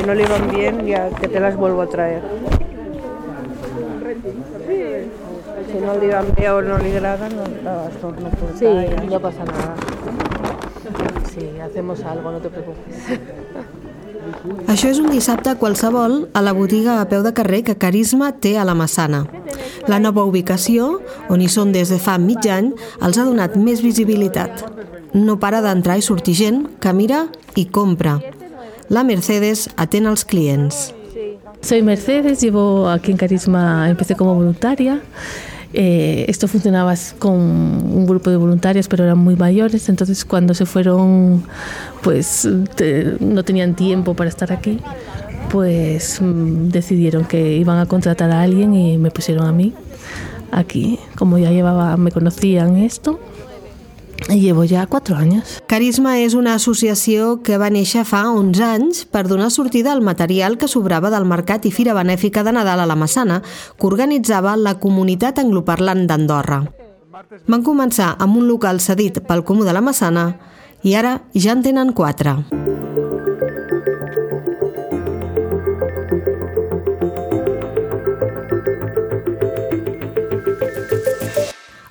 si no le van bien, ya que te las vuelvo a traer. Si no le van bé o no le agradan, no las torno a portar. Sí, ya. no pasa nada. Sí, hacemos algo, no te preocupes. Això és un dissabte qualsevol a la botiga a peu de carrer que Carisma té a la Massana. La nova ubicació, on hi són des de fa mig any, els ha donat més visibilitat. No para d'entrar i sortir gent que mira i compra. La Mercedes atén els clients. Soy Mercedes, llevo aquí en Carisma, empecé como voluntaria. Eh, esto funcionaba con un grupo de voluntarias, pero eran muy mayores, entonces cuando se fueron, pues no tenían tiempo para estar aquí, pues mm, decidieron que iban a contratar a alguien y me pusieron a mí aquí. Como ya llevaba, me conocían esto, llevo ya cuatro años. Carisma és una associació que va néixer fa 11 anys per donar sortida al material que sobrava del mercat i fira benèfica de Nadal a la Massana, que organitzava la comunitat angloparlant d'Andorra. Van començar amb un local cedit pel Comú de la Massana i ara ja en tenen quatre.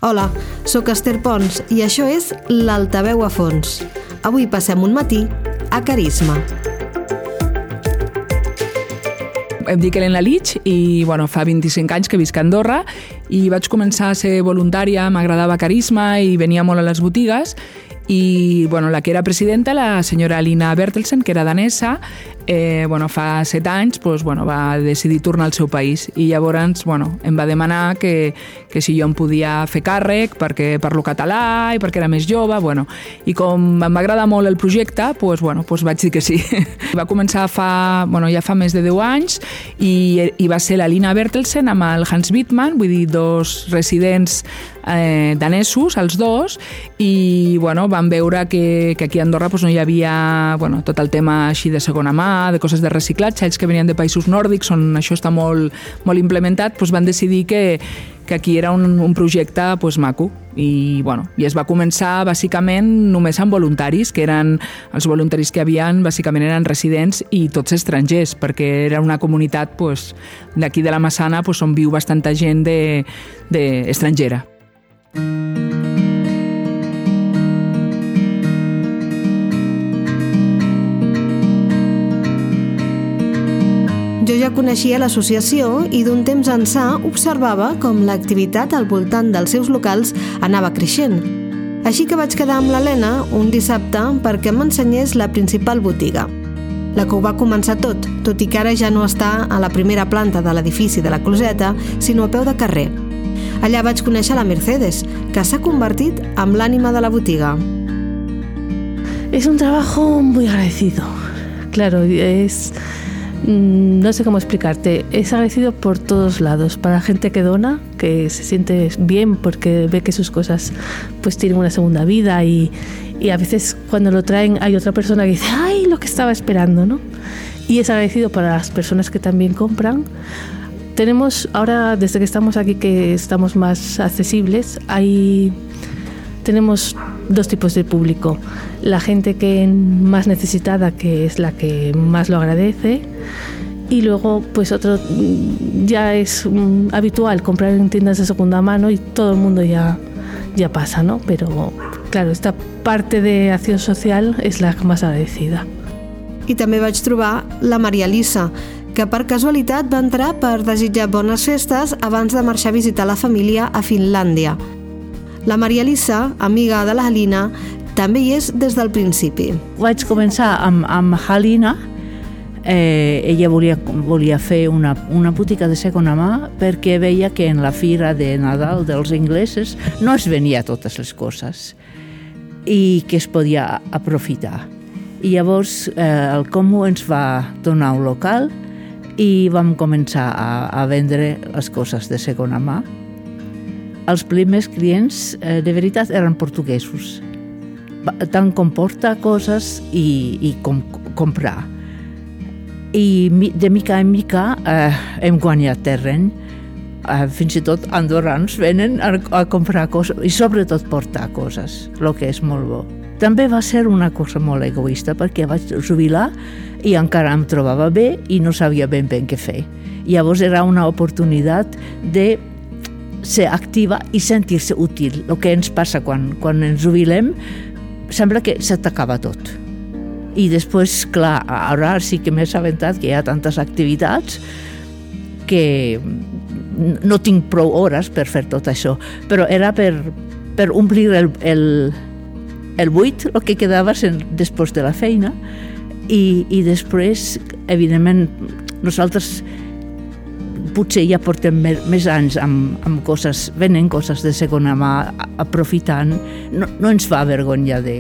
Hola, sóc Esther Pons i això és l'Altaveu a fons. Avui passem un matí a Carisma. Em dic Helena Lich i bueno, fa 25 anys que visc a Andorra i vaig començar a ser voluntària, m'agradava carisma i venia molt a les botigues i bueno, la que era presidenta, la senyora Alina Bertelsen, que era danesa, eh, bueno, fa set anys pues, bueno, va decidir tornar al seu país. I llavors bueno, em va demanar que, que si jo em podia fer càrrec perquè parlo català i perquè era més jove bueno, i com em va agradar molt el projecte pues, bueno, pues vaig dir que sí. Va començar fa, bueno, ja fa més de 10 anys i, i va ser la Lina Bertelsen amb el Hans Wittmann vull dir, dos residents eh, danesos, els dos, i bueno, van veure que, que aquí a Andorra pues, no hi havia bueno, tot el tema així de segona mà, de coses de reciclatge, ells que venien de països nòrdics on això està molt, molt implementat, pues, van decidir que, que aquí era un, un projecte pues, maco i, bueno, i es va començar bàsicament només amb voluntaris, que eren els voluntaris que havien bàsicament eren residents i tots estrangers, perquè era una comunitat pues, d'aquí de la Massana pues, on viu bastanta gent de, de estrangera. Jo ja coneixia l'associació i d'un temps ençà observava com l'activitat al voltant dels seus locals anava creixent. Així que vaig quedar amb l'Helena un dissabte perquè m'ensenyés la principal botiga. La que ho va començar tot, tot i que ara ja no està a la primera planta de l'edifici de la Closeta, sinó a peu de carrer. Allà vaig conèixer la Mercedes, que s'ha convertit en l'ànima de la botiga. Es un trabajo muy agradecido. Claro, es... mm, No sé cómo explicarte. Es agradecido por todos lados. Para gente que dona, que se siente bien porque ve que sus cosas pues tienen una segunda vida y, y a veces cuando lo traen hay otra persona que dice, ay, lo que estaba esperando, ¿no? Y es agradecido para las personas que también compran. Tenemos ahora, desde que estamos aquí, que estamos más accesibles, hay tenemos dos tipos de público. La gente que más necesitada, que es la que más lo agradece, y luego pues otro ya es mm, habitual comprar en tiendas de segunda mano y todo el mundo ya ya pasa, ¿no? Pero claro, esta parte de acción social es la más agradecida. I també vaig trobar la Maria Lissa, que per casualitat va entrar per desitjar bones festes abans de marxar a visitar la família a Finlàndia. La Maria Lissa, amiga de la Halina, també hi és des del principi. Vaig començar amb, amb Halina, eh, ella volia, volia fer una, una botiga de segona mà perquè veia que en la fira de Nadal dels ingleses no es venia totes les coses i que es podia aprofitar. I llavors eh, el Comú ens va donar un local i vam començar a, a vendre les coses de segona mà. Els primers clients, eh, de veritat, eren portuguesos. Tant com portar coses i, i com comprar. I de mica en mica eh, hem guanyat terreny. eh, fins i tot andorrans venen a, a comprar coses i sobretot portar coses, el que és molt bo. També va ser una cosa molt egoista perquè vaig jubilar i encara em trobava bé i no sabia ben bé què fer. Llavors era una oportunitat de ser activa i sentir-se útil. El que ens passa quan, quan ens jubilem sembla que se t'acaba tot. I després, clar, ara sí que m'he assabentat que hi ha tantes activitats que no tinc prou hores per fer tot això, però era per, per omplir el, el, el buit, el que quedava sen, després de la feina, i, i després, evidentment, nosaltres potser ja portem més, anys amb, amb coses, venent coses de segona mà, aprofitant, no, no ens fa vergonya de...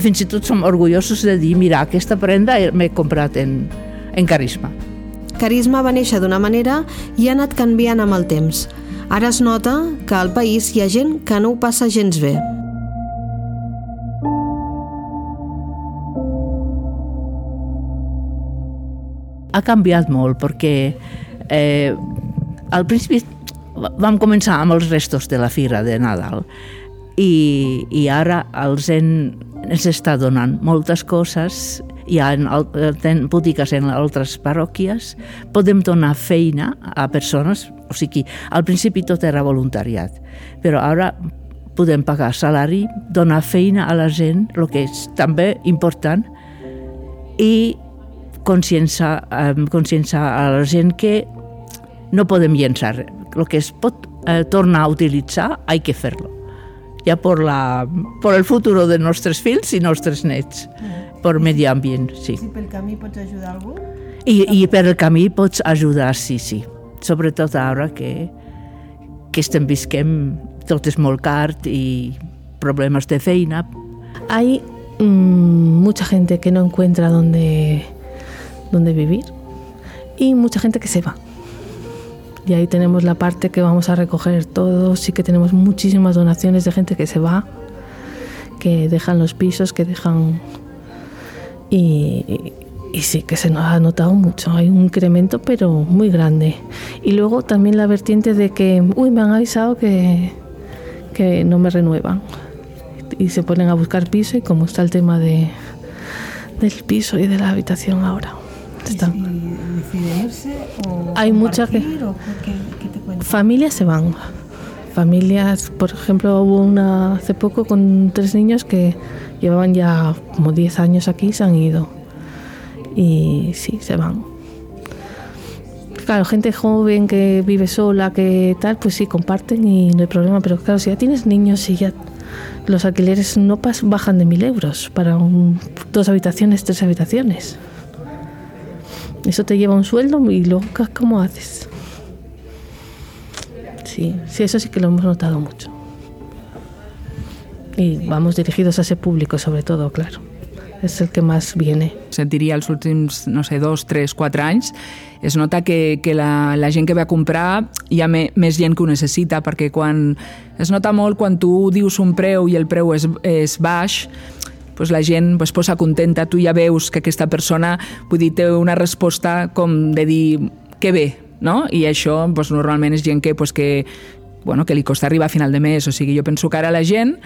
Fins i tot som orgullosos de dir, mira, aquesta prenda m'he comprat en, en Carisma. Carisma va néixer d'una manera i ha anat canviant amb el temps. Ara es nota que al país hi ha gent que no ho passa gens bé. Ha canviat molt perquè eh, al principi vam començar amb els restos de la fira de Nadal i, i ara el Zen ens està donant moltes coses. Hi ha ten botigues en altres parròquies, podem donar feina a persones, o sigui, al principi tot era voluntariat, però ara podem pagar salari, donar feina a la gent, el que és també important, i conscienciar, eh, conscienciar a la gent que no podem llençar. El que es pot eh, tornar a utilitzar, hay que fer-lo. Ja per, la, per el futur de nostres fills i nostres nets. Mm per medi ambient, sí. Si pel camí pots ajudar algú? I, I per el camí pots ajudar, sí, sí. Sobretot ara que, que estem visquem, tot és molt car i problemes de feina. Hay mmm, mucha gente que no encuentra dónde, dónde vivir y mucha gente que se va. Y ahí tenemos la parte que vamos a recoger todos, sí que tenemos muchísimas donaciones de gente que se va, que dejan los pisos, que dejan y, sí que se nos ha notado mucho, hay un incremento pero muy grande. Y luego también la vertiente de que, uy, me han avisado que, que no me renuevan y se ponen a buscar piso y como está el tema de, del piso y de la habitación ahora. Están. ¿Y si irse o Hay muchas que... o qué, qué te cuentan? Familias se van. Familias, por ejemplo, hubo una hace poco con tres niños que llevaban ya como 10 años aquí y se han ido. Y sí, se van. Claro, gente joven que vive sola, que tal, pues sí, comparten y no hay problema. Pero claro, si ya tienes niños y ya los alquileres no bajan de mil euros para un, dos habitaciones, tres habitaciones. Eso te lleva un sueldo y luego, ¿cómo haces? Sí, sí, eso sí que lo hemos notado mucho. Y vamos dirigidos a ese público, sobre todo, claro. És el que més viene. Et diria els últims, no sé, dos, tres, quatre anys, es nota que, que la, la gent que ve a comprar hi ha me, més gent que ho necessita, perquè quan es nota molt quan tu dius un preu i el preu és, és baix, pues la gent pues, posa contenta, tu ja veus que aquesta persona vull dir, té una resposta com de dir que bé, no? I això pues, normalment és gent que, pues, que, bueno, que li costa arribar a final de mes, o sigui, jo penso que ara la gent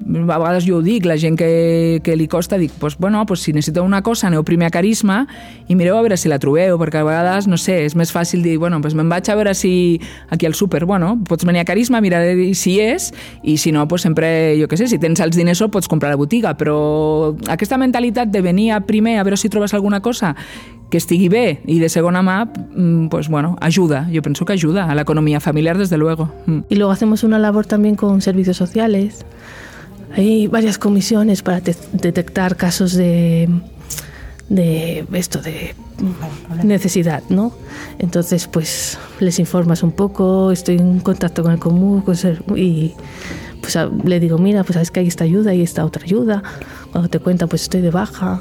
a vegades jo ho dic, la gent que, que li costa, dic, pues, bueno, pues, si necessiteu una cosa, aneu primer a Carisma i mireu a veure si la trobeu, perquè a vegades, no sé, és més fàcil dir, bueno, pues me'n vaig a veure si aquí al súper, bueno, pots venir a Carisma, mirar si és, i si no, pues sempre, jo què sé, si tens els diners o pots comprar a la botiga, però aquesta mentalitat de venir a primer a veure si trobes alguna cosa que estigui bé i de segona mà, mm, pues bueno, ayuda. Yo pienso que ayuda a la economía familiar, desde luego. Mm. Y luego hacemos una labor también con servicios sociales, Hay varias comisiones para detectar casos de, de esto, de necesidad, ¿no? Entonces, pues les informas un poco, estoy en contacto con el común y pues le digo, mira, pues sabes que hay esta ayuda y esta otra ayuda. Cuando te cuenta, pues estoy de baja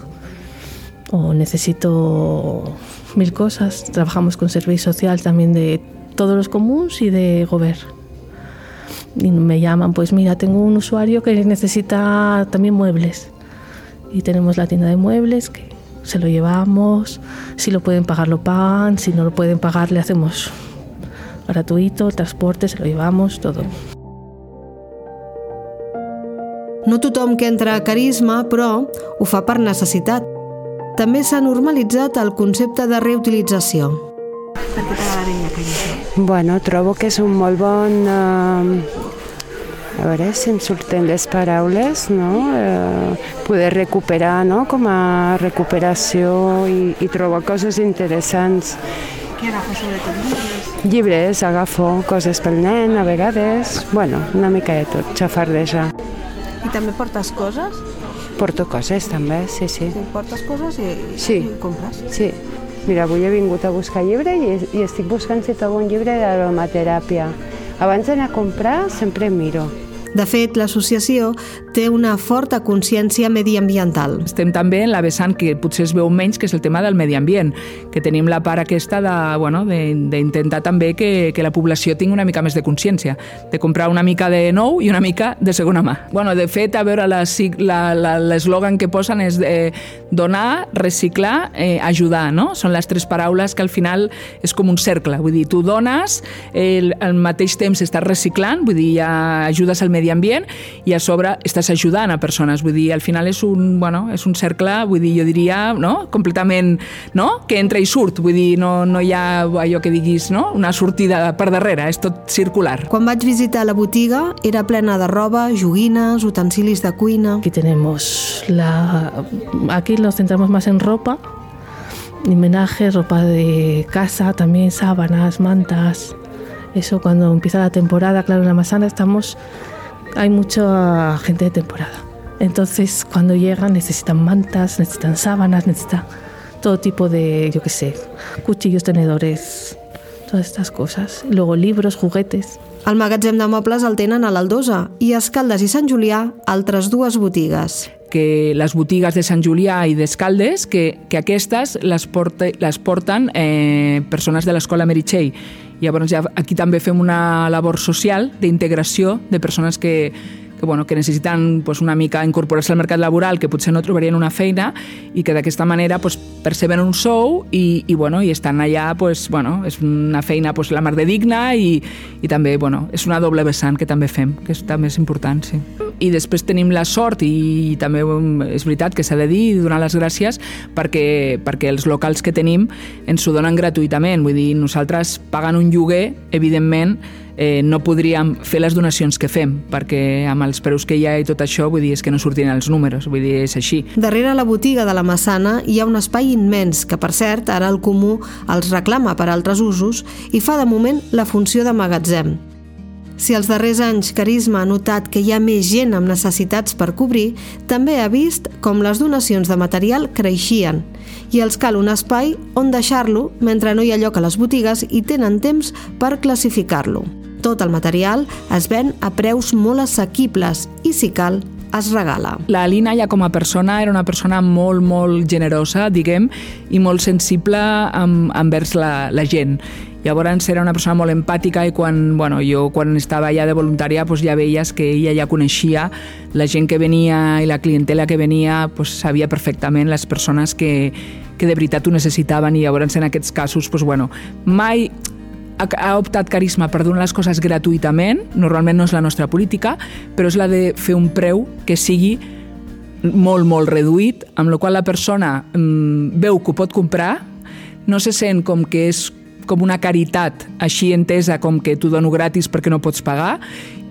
o necesito mil cosas. Trabajamos con servicio social también de todos los comuns y de gobierno. Y me llaman, pues mira, tengo un usuario que necesita también muebles y tenemos la tienda de muebles que se lo llevamos, si lo pueden pagar lo pagan, si no lo pueden pagar le hacemos gratuito, el transporte, se lo llevamos, todo. No tothom que entra a Carisma, però, ho fa per necessitat. També s'ha normalitzat el concepte de reutilització. Per què? Bueno, trobo que és un molt bon... Eh, a veure si em surten les paraules, no? Eh, poder recuperar, no? Com a recuperació i, i trobar coses interessants. Què agafes sobretot? Llibres? Llibres, agafo coses pel nen, a vegades. Bueno, una mica de tot, xafardeja. I també portes coses? Porto coses també, sí, sí. Sí, portes coses i, Sí. i compres. Sí. Mira, avui he vingut a buscar llibre i, i estic buscant si trobo un llibre d'aromateràpia. Abans d'anar a comprar sempre miro. De fet, l'associació té una forta consciència mediambiental. Estem també en la vessant que potser es veu menys, que és el tema del medi ambient, que tenim la part aquesta de, bueno, d'intentar també que, que la població tingui una mica més de consciència, de comprar una mica de nou i una mica de segona mà. Bueno, de fet, a veure, l'eslògan que posen és eh, donar, reciclar, eh, ajudar, no? Són les tres paraules que al final és com un cercle, vull dir, tu dones, el, al mateix temps estàs reciclant, vull dir, ja ajudes al medi ambient i a sobre estàs ajudant a persones, vull dir, al final és un, bueno, és un cercle, vull dir, jo diria, no? completament, no? que entra i surt, vull dir, no, no hi ha allò que diguis, no? una sortida per darrere, és tot circular. Quan vaig visitar la botiga, era plena de roba, joguines, utensilis de cuina... Aquí tenemos la... Aquí nos centramos más en ropa, homenaje, ropa de casa, también sábanas, mantas. Eso cuando empieza la temporada, claro, en la Masana estamos... Hay mucha gente de temporada. Entonces, cuando llegan necesitan mantas, necesitan sábanas, necesitan todo tipo de, yo qué sé, cuchillos, tenedores, todas estas cosas. Luego libros, juguetes. El magatzem de mobles el tenen a l'Aldosa i a Escaldes i Sant Julià altres dues botigues. que les botigues de Sant Julià i d'Escaldes, que, que aquestes les, porta, les porten eh, persones de l'escola Meritxell. Llavors ja aquí també fem una labor social d'integració de persones que, que, bueno, que necessiten pues, una mica incorporar-se al mercat laboral, que potser no trobarien una feina i que d'aquesta manera pues, perceben un sou i, i, bueno, i estan allà, pues, bueno, és una feina pues, la mar de digna i, i també bueno, és una doble vessant que també fem, que és, també és important. Sí. I després tenim la sort i també um, és veritat que s'ha de dir i donar les gràcies perquè, perquè els locals que tenim ens ho donen gratuïtament, vull dir, nosaltres pagant un lloguer, evidentment, eh, no podríem fer les donacions que fem, perquè amb els preus que hi ha i tot això, vull dir, és que no sortien els números, vull dir, és així. Darrere la botiga de la Massana hi ha un espai immens que, per cert, ara el comú els reclama per altres usos i fa de moment la funció de magatzem. Si els darrers anys Carisma ha notat que hi ha més gent amb necessitats per cobrir, també ha vist com les donacions de material creixien i els cal un espai on deixar-lo mentre no hi ha lloc a les botigues i tenen temps per classificar-lo. Tot el material es ven a preus molt assequibles i, si cal, es regala. La Alina ja com a persona era una persona molt, molt generosa, diguem, i molt sensible amb, envers la, la gent. Llavors era una persona molt empàtica i quan, bueno, jo quan estava allà de voluntària pues, ja veies que ella ja coneixia la gent que venia i la clientela que venia, pues, sabia perfectament les persones que, que de veritat ho necessitaven i llavors en aquests casos pues, bueno, mai ha, optat Carisma per donar les coses gratuïtament, normalment no és la nostra política, però és la de fer un preu que sigui molt, molt reduït, amb la qual la persona mm, veu que ho pot comprar, no se sent com que és com una caritat així entesa com que t'ho dono gratis perquè no pots pagar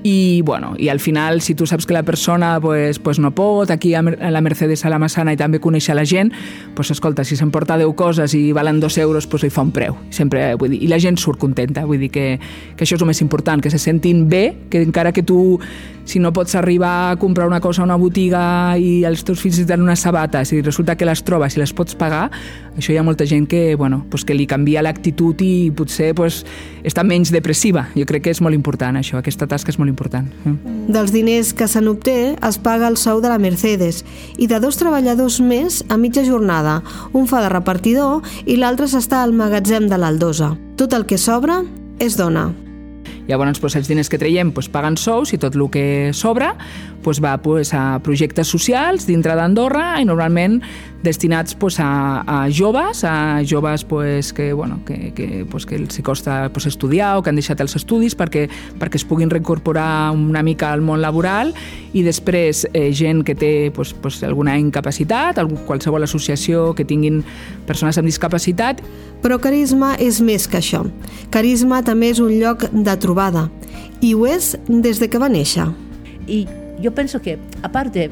i, bueno, i al final, si tu saps que la persona pues, pues no pot, aquí a la Mercedes a la Massana i també conèixer la gent, pues, escolta, si s'emporta 10 coses i valen 2 euros, pues, li fa un preu. Sempre, vull dir, I la gent surt contenta, vull dir que, que això és el més important, que se sentin bé, que encara que tu, si no pots arribar a comprar una cosa a una botiga i els teus fills tenen unes sabates i resulta que les trobes i les pots pagar, això hi ha molta gent que, bueno, pues, que li canvia l'actitud i potser pues, està menys depressiva. Jo crec que és molt important això, aquesta tasca és molt important. Mm. Dels diners que se n'obté es paga el sou de la Mercedes i de dos treballadors més a mitja jornada. Un fa de repartidor i l'altre s'està al magatzem de l'Aldosa. Tot el que sobra es dona. Llavors, doncs, els diners que traiem doncs, paguen sous i tot el que sobra doncs, va doncs, a projectes socials dintre d'Andorra i normalment destinats pues, a, a joves, a joves pues, que, bueno, que, que, pues, que els costa pues, estudiar o que han deixat els estudis perquè, perquè es puguin reincorporar una mica al món laboral i després eh, gent que té pues, pues, alguna incapacitat, qualsevol associació que tinguin persones amb discapacitat. Però Carisma és més que això. Carisma també és un lloc de trobada i ho és des de que va néixer. I jo penso que, a part de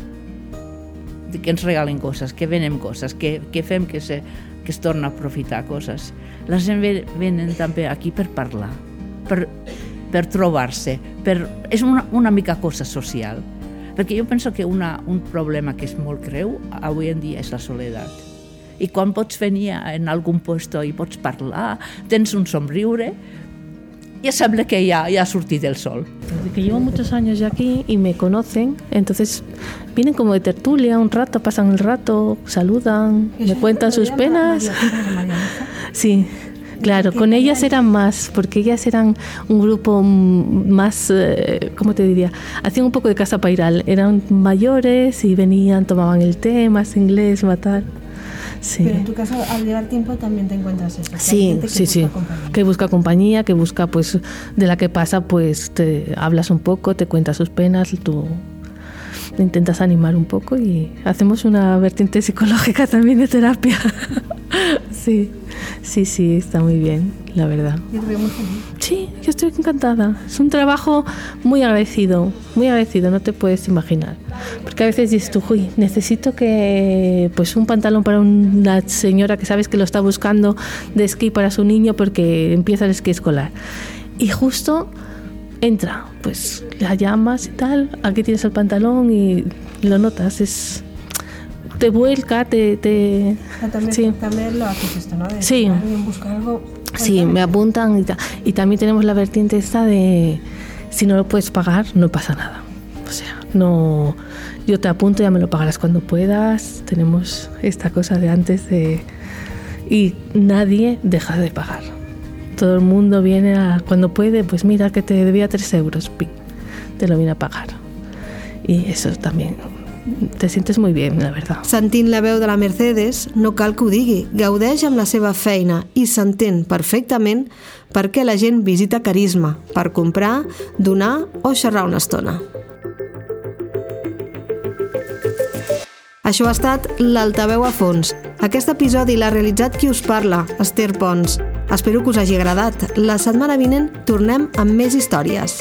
que ens regalen coses, que venem coses, que, que fem que, se, que es torna a aprofitar coses. La gent venen també aquí per parlar, per, per trobar-se, per... és una, una mica cosa social. Perquè jo penso que una, un problema que és molt greu avui en dia és la soledat. I quan pots venir en algun lloc i pots parlar, tens un somriure, ya sembla que ya, ya ha surtido el sol. Desde que llevo muchos años ya aquí y me conocen, entonces vienen como de tertulia un rato, pasan el rato, saludan, me cuentan sus penas. Sí, Claro, con ellas eran más, porque ellas eran un grupo más, eh, ¿cómo te diría? Hacían un poco de casa pairal. Eran mayores y venían, tomaban el té, más inglés, matar. Sí. Pero en tu caso, al llevar tiempo también te encuentras eso. Sí, que sí, sí. Compañía. Que busca compañía, que busca, pues, de la que pasa, pues, te hablas un poco, te cuentas sus penas, tú intentas animar un poco y hacemos una vertiente psicológica también de terapia. sí, sí, sí, está muy bien, la verdad. Sí, yo estoy encantada. Es un trabajo muy agradecido, muy agradecido, no te puedes imaginar. Porque a veces dices tú, uy, necesito que pues un pantalón para una señora que sabes que lo está buscando de esquí para su niño porque empieza el esquí escolar. Y justo entra, pues la llamas y tal, aquí tienes el pantalón y lo notas, es te vuelca, te... te ah, también, sí. también lo haces esto, ¿no? De sí. buscar algo... Sí, me apuntan y, y también tenemos la vertiente esta de si no lo puedes pagar, no pasa nada. O sea, no, yo te apunto, ya me lo pagarás cuando puedas. Tenemos esta cosa de antes de... Y nadie deja de pagar. Todo el mundo viene a, cuando puede, pues mira que te debía tres euros, te lo viene a pagar. Y eso también te sientes muy bien, la verdad. Sentint la veu de la Mercedes, no cal que ho digui. Gaudeix amb la seva feina i s'entén perfectament per què la gent visita Carisma, per comprar, donar o xerrar una estona. Això ha estat l'Altaveu a fons. Aquest episodi l'ha realitzat qui us parla, Esther Pons. Espero que us hagi agradat. La setmana vinent tornem amb més històries.